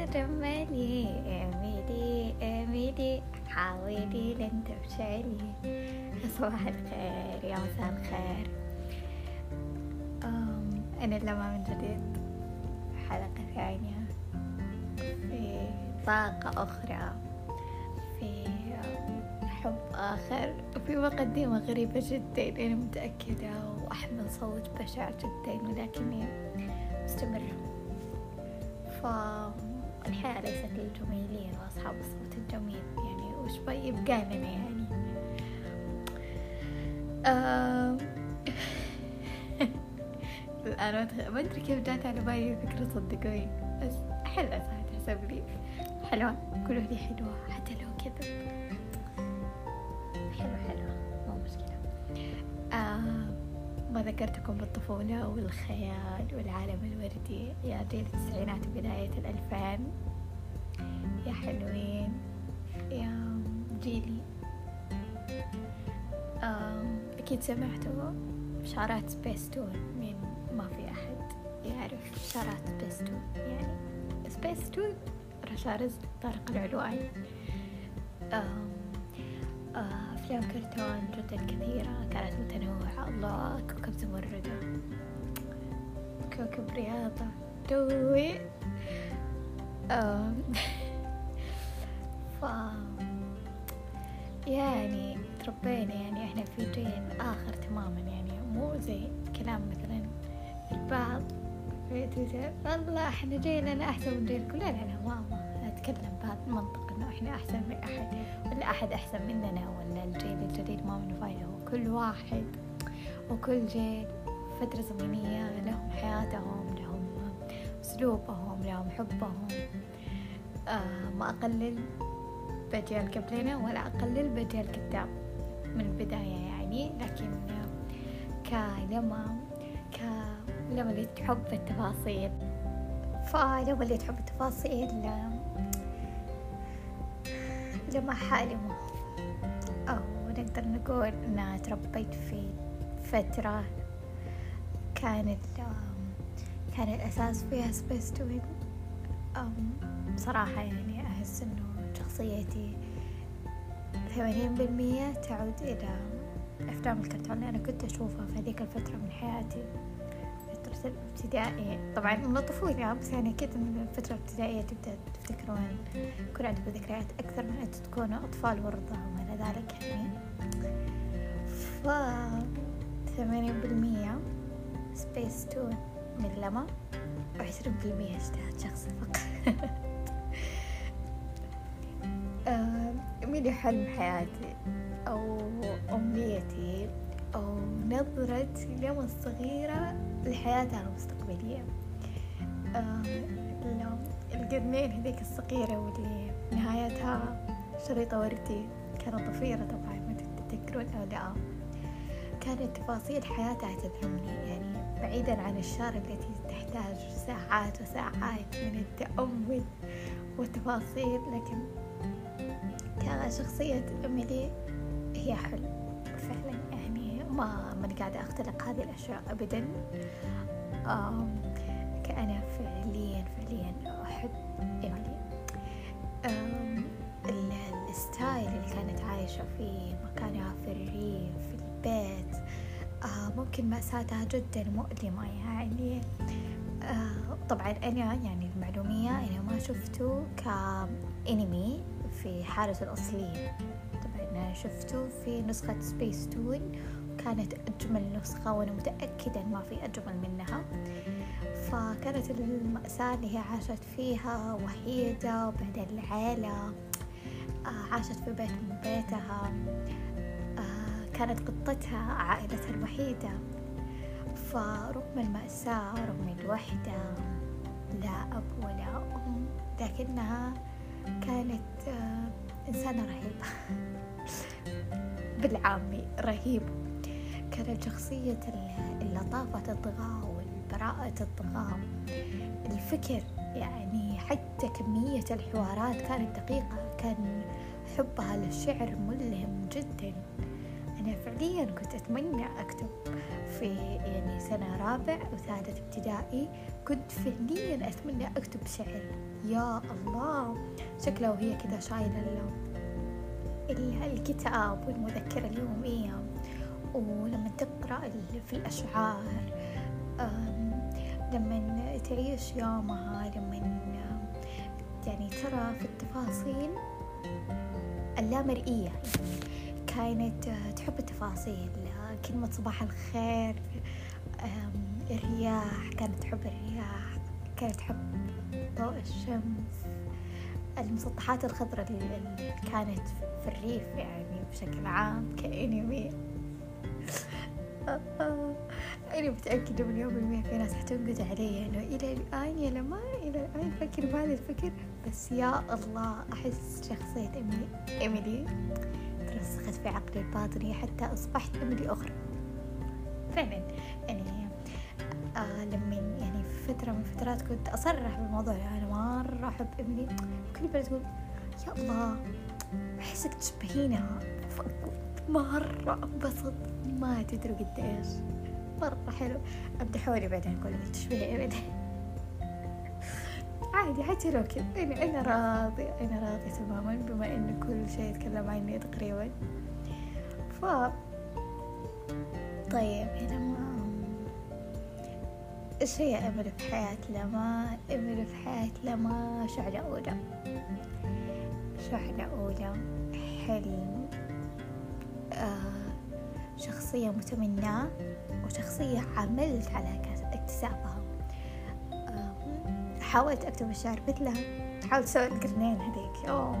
تتجملي اعملي اعملي حاولي لن تفشلي صباح الخير يا مساء الخير أنا لما من جديد حلقة ثانية في طاقة أخرى في حب آخر وفي مقدمة غريبة جدا أنا متأكدة وأحمل صوت بشع جدا ولكني مستمرة فالحياة ليست للجميلين وأصحاب الصوت الجميل يعني وش يبقى لنا يعني آم، الآن ما أدري- كيف جات على بالي الفكرة صدقوني بس حلوة صراحة تحسب لي. حلوة. كله لي حلوة حتى لو كذا. ذكرتكم بالطفولة والخيال والعالم الوردي. يا جيل التسعينات وبداية الألفين. يا حلوين. يا جيلي. أكيد سمعتوا شعارات سبيس تون من ما في أحد يعرف شعارات سبيس تون يعني سبيس تون رشا رزق طارق العلواني أفلام كرتون جدا كثيرة كانت متنوعة. الله كوكب زمردة كوكب رياضة. آم، ف يعني تربينا يعني إحنا في جيل آخر تماما يعني. مو زي كلام مثلا البعض. في تويتر والله إحنا جيلنا أحسن من جيلكم لا لا لا ما ما أتكلم بهذا المنطق إنه إحنا أحسن من أحد. أحد أحسن مننا ولا الجيل الجديد ما منه فايدة. وكل واحد وكل جيل فترة زمنية لهم حياتهم لهم أسلوبهم لهم حبهم. آه ما أقلل بأجيال قبلنا ولا أقلل بأجيال قدام من البداية يعني. لكن كلما كلما اللي تحب التفاصيل. فلما اللي تحب التفاصيل لما حالمة أو نقدر نقول أنها تربيت في فترة كانت كان الأساس فيها سبيس تون بصراحة يعني أحس أنه شخصيتي ثمانين بالمية تعود إلى أفلام الكرتون اللي أنا كنت أشوفها في هذيك الفترة من حياتي. فترة الابتدائي طبعا من الطفولة بس يعني أكيد من الفترة الابتدائية تبدأ تفتكرون يكون عندكم ذكريات أكثر من أن تكونوا أطفال ورضع وما إلى ذلك يعني. ف ثمانين بالمية سبيس تون من لما وعشرين بالمية اجتهاد شخصي فقط. آه، مين حلم حياتي أو أمنيتي أو نظرة لما الصغيرة لحياتها المستقبلية. آه، ال- القرنين هذيك الصغيرة واللي نهايتها شريطة وردي كانت ضفيرة طبعا ما تتذكرون أو لا. كانت تفاصيل حياتها تدعمني يعني بعيدا عن الشارع التي تحتاج ساعات وساعات من التأمل والتفاصيل لكن كان شخصية إيميلي هي حلم ما ماني قاعدة أختلق هذه الأشياء أبدا. كأنا فعليا فعليا أحب ال- ال style اللي كانت عايشة فيه مكانها في الريف في البيت آه ممكن مأساتها جدا مؤلمة يعني. آه طبعا أنا يعني المعلومية أنا ما شفته كأنمي في حالته الأصلية. طبعا أنا شفته في نسخة سبيس تون كانت أجمل نسخة وأنا متأكدة ما في أجمل منها. فكانت المأساة اللي هي عاشت فيها وحيدة وبعدين العيلة آه، عاشت في بيت من بيتها. آه، كانت قطتها عائلتها الوحيدة. فرغم المأساة رغم الوحدة لا أب ولا أم لكنها كانت آه، إنسانة رهيبة. بالعامي رهيبة كانت شخصية ال- اللطافة تطغى والبراءة تطغى الفكر يعني حتى كمية الحوارات كانت دقيقة كان حبها للشعر ملهم جدا. أنا فعليا كنت أتمنى أكتب في يعني سنة رابع وثالث ابتدائي كنت فعليا أتمنى أكتب شعر. يا الله شكله وهي كذا شايلة الكتاب والمذكرة اليومية. ولما تقرأ في الأشعار لما تعيش يومها لما يعني ترى في التفاصيل اللامرئية. كانت تحب التفاصيل كلمة صباح الخير الرياح كانت تحب الرياح كانت تحب ضوء الشمس المسطحات الخضراء اللي كانت في الريف يعني بشكل عام كأنمي أنا متأكدة مليون بالمية في ناس حتنقد علي إنه إلى الآن يا لما إلى الآن فكر بهذا الفكر بس يا الله أحس شخصية إيميلي إيميلي ترسخت في عقلي الباطني حتى أصبحت إيميلي أخرى. فعلا يعني آه لما يعني في فترة من فترات كنت أصرح بالموضوع يعني أنا مرة أحب إيميلي كل مرة تقول يا الله أحسك تشبهينها. مرة أنبسط. ما تدروا قد إيش. مرة حلو. امدحوني بعدين أقول لي تشبهي بعدين. عادي حتى كذا. أنا أنا راضي أنا راضي تماما بما إن كل شيء يتكلم عني تقريبا. ف طيب هنا ما إيش هي أمل في حياة لما؟ أمل في حياة لما؟ شعلة أولى. شعلة أولى. حلم. آه شخصية متمناه وشخصية عملت على اكتسابها. حاولت أكتب الشعر مثلها. حاولت أسوي القرنين هذيك. أوه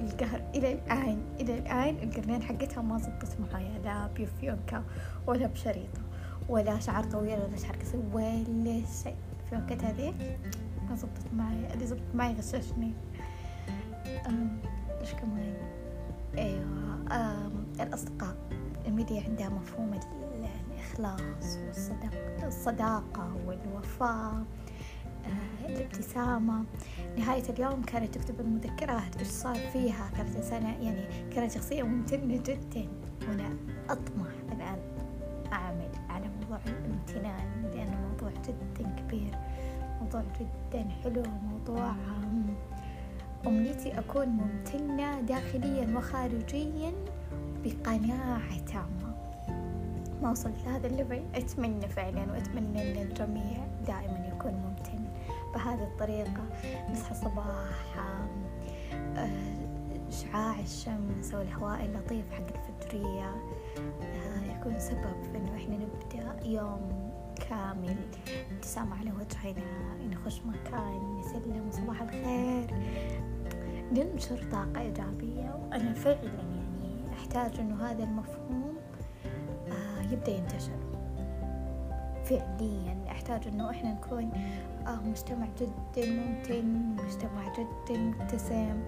القهر إلى الآن إلى الآن القرنين حقتها ما زبطت معايا. لا بفيونكا ولا بشريطة ولا شعر طويل ولا شعر قصير ولا شيء. فيونكة هذيك ما زبطت معي اللي زبط معي غششني. إيش كمان؟ أيوه الأصدقاء. الميديا عندها مفهوم الإخلاص والصداقة الصداقة والوفاء آه، الابتسامة. نهاية اليوم كانت تكتب المذكرات إيش صار فيها. كانت إنسانة يعني كانت شخصية ممتنة جدا. وأنا أطمح الآن أعمل على موضوع الامتنان لأنه موضوع جدا كبير موضوع جدا حلو موضوع أمنيتي أكون ممتنة داخليا وخارجيا بقناعة تامة. ما وصلت لهذا الليفل. أتمنى فعلا وأتمنى أن الجميع دائما يكون ممتن بهذه الطريقة. نصحى الصباح شعاع الشمس والهواء اللطيف حق الفجرية آه، يكون سبب في إنه إحنا نبدأ يوم كامل ابتسامة على وجهنا نخش مكان نسلم صباح الخير. ننشر طاقة إيجابية وأنا فعلا يعني أحتاج إنه هذا المفهوم آه يبدأ ينتشر. فعليا أحتاج إنه إحنا نكون آه مجتمع جدا ممتن مجتمع جدا مبتسم.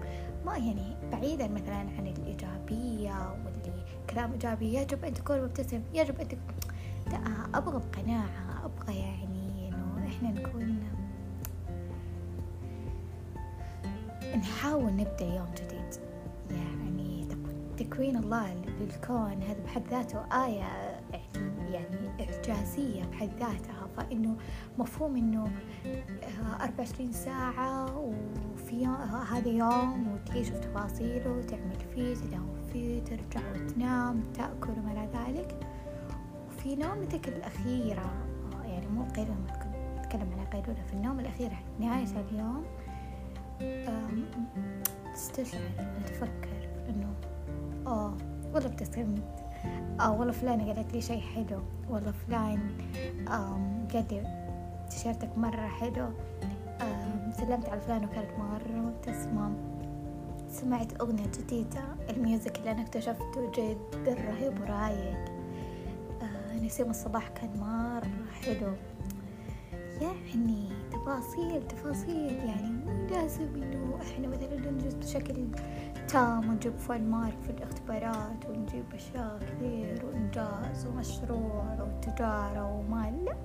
ما يعني بعيدا مثلا عن الإيجابية واللي كلام إيجابي يجب أن تكون مبتسم يجب أن تكون لا أبغى بقناعة أبغى يعني إنه إحنا نكون نحاول نبدأ يوم جديد. يعني تكوين الله للكون هذا بحد ذاته آية يعني إعجازية بحد ذاتها. فإنه مفهوم إنه آه، أربعة وعشرين ساعة وفي هذا يوم وتعيش في تفاصيله وتعمل فيه تداوم فيه ترجع وتنام تأكل وما إلى ذلك. وفي نومتك الأخيرة آه، يعني مو قيلولة نتكلم عن قيلولة في النوم الأخير نهاية اليوم تستشعر تفكر إنه آه والله ابتسمت آه والله فلانة قالت لي شي حلو. والله فلان قال لي تيشيرتك مرة حلو. سلمت على فلان وكانت مرة مبتسمة. سمعت أغنية جديدة. الميوزك اللي أنا اكتشفته جدا رهيب ورايق. آه نسيم الصباح كان مرة حلو. يعني تفاصيل تفاصيل يعني مو لازم إنه إحنا مثلا ننجز بشكل تام ونجيب فول مارك في الاختبارات ونجيب أشياء كثير وإنجاز ومشروع وتجارة ومال لا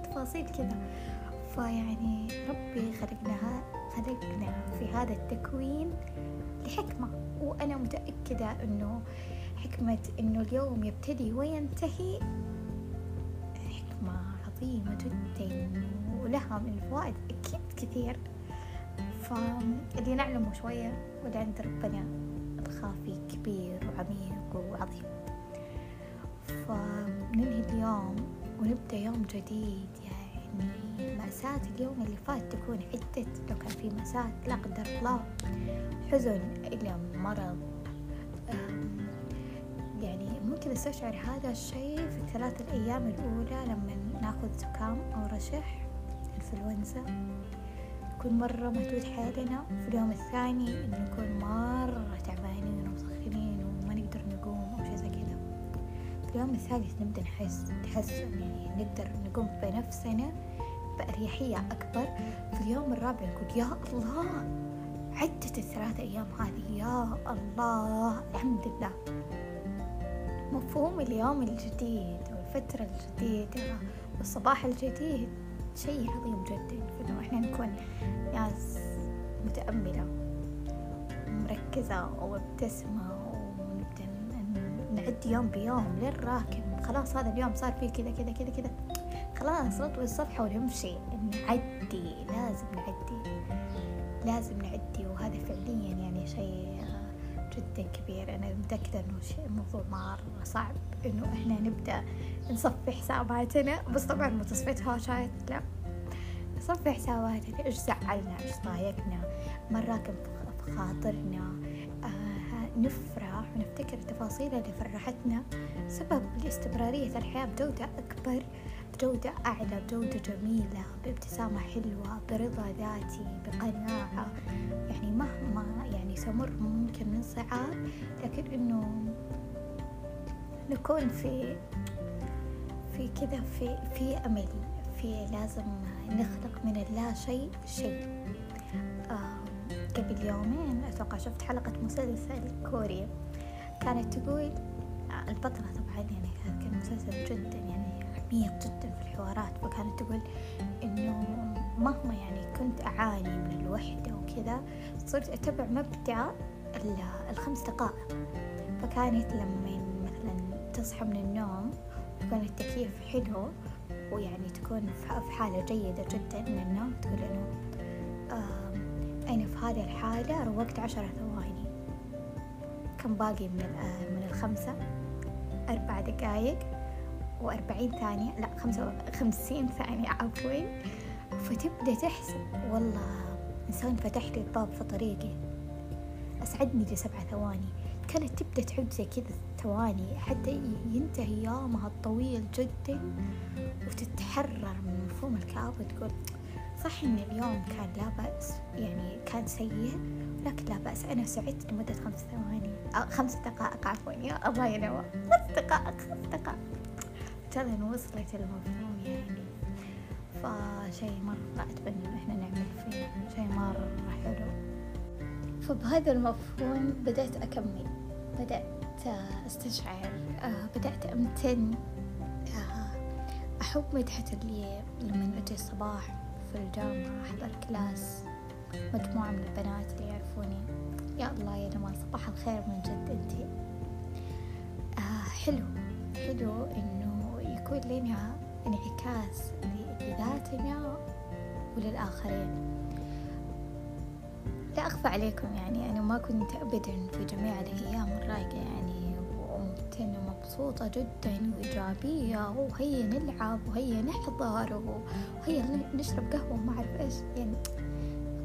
تفاصيل كذا. فيعني ربي خلقنا خلقنا في هذا التكوين لحكمة. وأنا متأكدة أنه حكمة إنه اليوم يبتدي وينتهي. حكمة عظيمة جدا. ولها من الفوائد أكيد كثير. فاللي نعلمه شوية واللي عند ربنا الخافي كبير وعميق وعظيم. فننهي اليوم ونبدأ يوم جديد. يعني مأساة اليوم اللي فات تكون عدة لو كان في مأساة لا قدر الله حزن إلى مرض. يعني ممكن استشعر هذا الشيء في الثلاث الأيام الأولى لما ناخذ زكام أو رشح. إنفلونزا نكون مرة مهدود حالنا في اليوم الثاني نكون مرة تعبانين ومسخنين وما نقدر نقوم أو شيء زي كذا. في اليوم الثالث نبدأ نحس نتحسن يعني نقدر نقوم بنفسنا بأريحية أكبر. في اليوم الرابع نقول يا الله عدت الثلاثة أيام هذه يا الله الحمد لله. مفهوم اليوم الجديد والفترة الجديدة والصباح الجديد. شيء عظيم جدا فإنه إحنا نكون ناس متأملة ومركزة ومبتسمة ونبدأ نعد يوم بيوم للراكب. خلاص هذا اليوم صار فيه كذا كذا كذا كذا. خلاص نطوي الصفحة ونمشي نعدي لازم نعدي لازم نعدي. وهذا فعليا يعني شيء جدا كبير. أنا متأكدة إنه شيء موضوع مرة صعب إنه إحنا نبدأ نصفي حساباتنا. بس طبعا مو تصفية هاشات لا. نصفي حساباتنا إيش زعلنا إيش ضايقنا مراكم في خاطرنا آه نفرح ونفتكر التفاصيل اللي فرحتنا. سبب لاستمرارية الحياة بجودة أكبر. بجودة أعلى بجودة جميلة بابتسامة حلوة برضا ذاتي بقناعة. يعني مهما يعني سمر ممكن من صعاب لكن إنه نكون في في كذا في في أمل في لازم نخلق من اللا شيء شيء. قبل يومين أتوقع شفت حلقة مسلسل كوري كانت تقول البطلة طبعا يعني كان مسلسل جدا. عميق جدا في الحوارات فكانت تقول إنه مهما يعني كنت أعاني من الوحدة وكذا صرت أتبع مبدأ الخمس دقائق. فكانت لما مثلا تصحى من النوم يكون التكييف حلو ويعني تكون في حالة جيدة جدا من النوم تقول إنه أنا في هذه الحالة روقت عشرة ثواني. كم باقي من من الخمسة؟ أربع دقايق. وأربعين ثانية لا خمسة خمسين ثانية عفوا. فتبدأ تحسب. والله إنسان فتح لي الباب في طريقي. أسعدني لسبع ثواني. كانت تبدأ تعد زي كذا ثواني حتى ينتهي يومها الطويل جدا وتتحرر من مفهوم الكآبة وتقول صح إن اليوم كان لا بأس يعني كان سيء لكن لا بأس. أنا سعدت لمدة خمس ثواني أو خمس دقائق عفوا يا الله يا نوا خمس دقائق خمس دقائق. فعلا وصلت المفهوم يعني. فشيء مرة أتمنى إن إحنا نعمل فيه. شيء مرة حلو. فبهذا المفهوم بدأت أكمل. بدأت أستشعر. بدأت أمتن. أحب مدحة اللي لما أجي الصباح في الجامعة أحضر كلاس مجموعة من البنات اللي يعرفوني. يا الله يا نمال صباح الخير من جد أنتي. آه حلو. حلو إنه يكون لنا انعكاس لذاتنا وللآخرين. لا أخفى عليكم يعني أنا ما كنت أبدا في جميع الأيام الرايقة يعني وممتنة ومبسوطة جدا وإيجابية وهيا نلعب وهيا نحضر وهيا نشرب قهوة وما أعرف إيش. يعني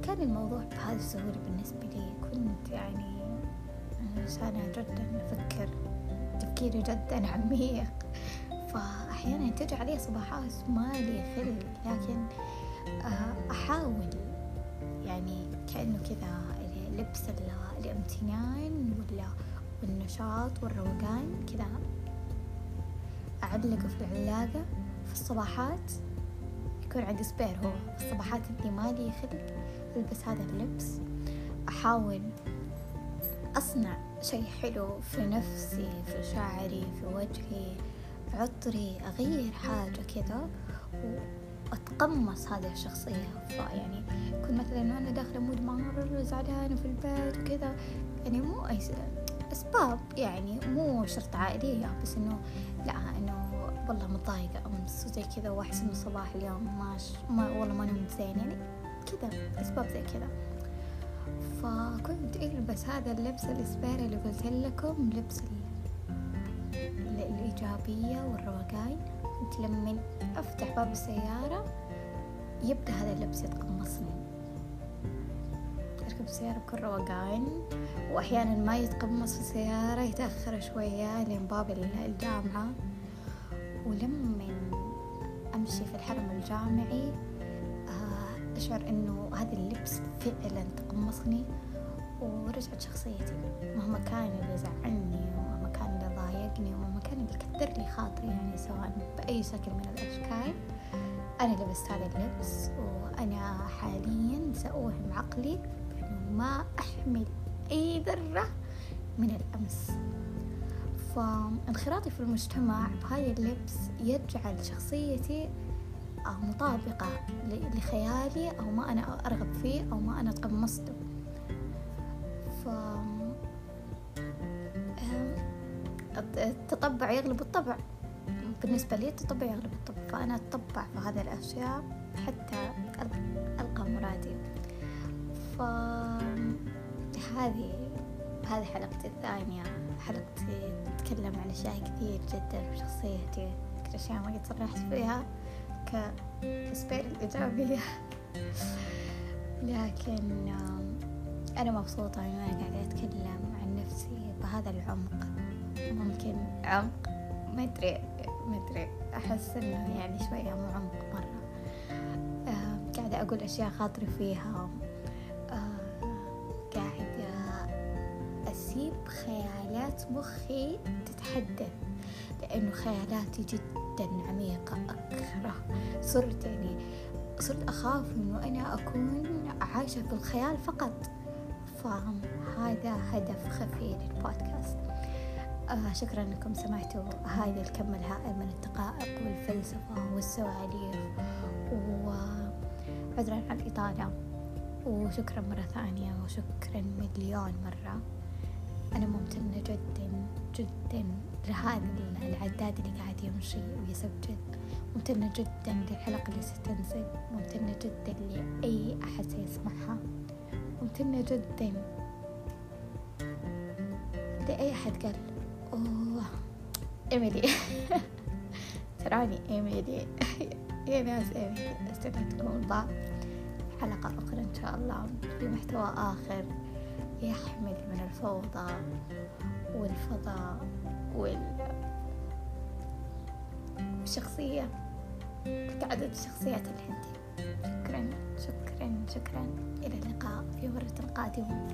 كان الموضوع بهذا السهولة بالنسبة لي. كنت يعني إنسانة جدا أفكر تفكيري جدا عميق. فأحيانا تجي علي صباحات ما لي خل لكن أحاول يعني كأنه كذا لبس الامتنان ولا والنشاط والروقان كذا. أعلقه في العلاقة في الصباحات يكون عندي سبير هو في الصباحات اللي مالي خلق ألبس هذا اللبس. أحاول أصنع شيء حلو في نفسي في شعري في وجهي. عطري أغير حاجة كذا وأتقمص هذه الشخصية. فيعني يكون مثلا أنا داخلة مود مرة زعلانة في البيت وكذا يعني مو أي أسباب يعني مو شرط عائلية بس إنه لا إنه والله متضايقة أمس وزي كذا وأحس إنه صباح اليوم ماش ما والله ما نمت زين يعني كذا أسباب زي كذا. فكنت ألبس هذا اللبس الإسباري اللي قلت لكم لبس الإيجابية والروقان كنت لما أفتح باب السيارة يبدأ هذا اللبس يتقمصني أركب السيارة بكل روقان وأحيانا ما يتقمص في السيارة يتأخر شوية لين باب الجامعة. ولما أمشي في الحرم الجامعي آه، أشعر إنه هذا اللبس فعلا تقمصني ورجعت شخصيتي. مهما كان اللي زعلني ومهما كان اللي ضايقني ومهما كان اللي كثر لي خاطري يعني سواء بأي شكل من الأشكال. أنا لبست هذا اللبس وأنا حاليا سأوهم عقلي بأنه ما أحمل أي ذرة من الأمس. فانخراطي في المجتمع بهذا اللبس يجعل شخصيتي آه، مطابقة لخيالي أو ما أنا أرغب فيه أو ما أنا تقمصته. التطبع يغلب الطبع. بالنسبة لي التطبع يغلب الطبع. فأنا أتطبع في هذه الأشياء حتى ألقى مرادي. فهذه هذه حلقتي الثانية. حلقتي تتكلم عن أشياء كثير جدا في شخصيتي. أشياء ما قد صرحت فيها كسبير الإيجابية لكن أنا مبسوطة إنه أنا قاعدة أتكلم عن نفسي بهذا العمق. ممكن عمق. ما أدري ما أدري. أحس إنه يعني شوية مو عمق مرة. آه قاعدة أقول أشياء خاطري فيها. آه قاعدة أسيب خيالات مخي تتحدث لأنه خيالاتي جدا عميقة أكره. صرت يعني صرت أخاف إنه أنا أكون عايشة في الخيال فقط. فهذا هدف خفي للبودكاست. آه شكرا انكم سمعتوا هذا الكم الهائل من الدقائق والفلسفة والسواليف وعذرا عن الإطالة وشكرا مرة ثانية وشكرا مليون مرة. أنا ممتنة جدا جدا لهذا العداد اللي قاعد يمشي ويسجل. ممتنة جدا للحلقة اللي ستنزل. ممتنة جدا لأي أحد سيسمعها. ممتنة جدا لأي أحد قال أوه إيميلي. تراني إيميلي. يا ناس إيميلي. استنى بعض حلقة أخرى إن شاء الله. بمحتوى آخر يحمل من الفوضى والفضاء والشخصية. قعدة الشخصيات الهندية شكرا. شكرا. شكرا. إلى اللقاء في مرة قادمة.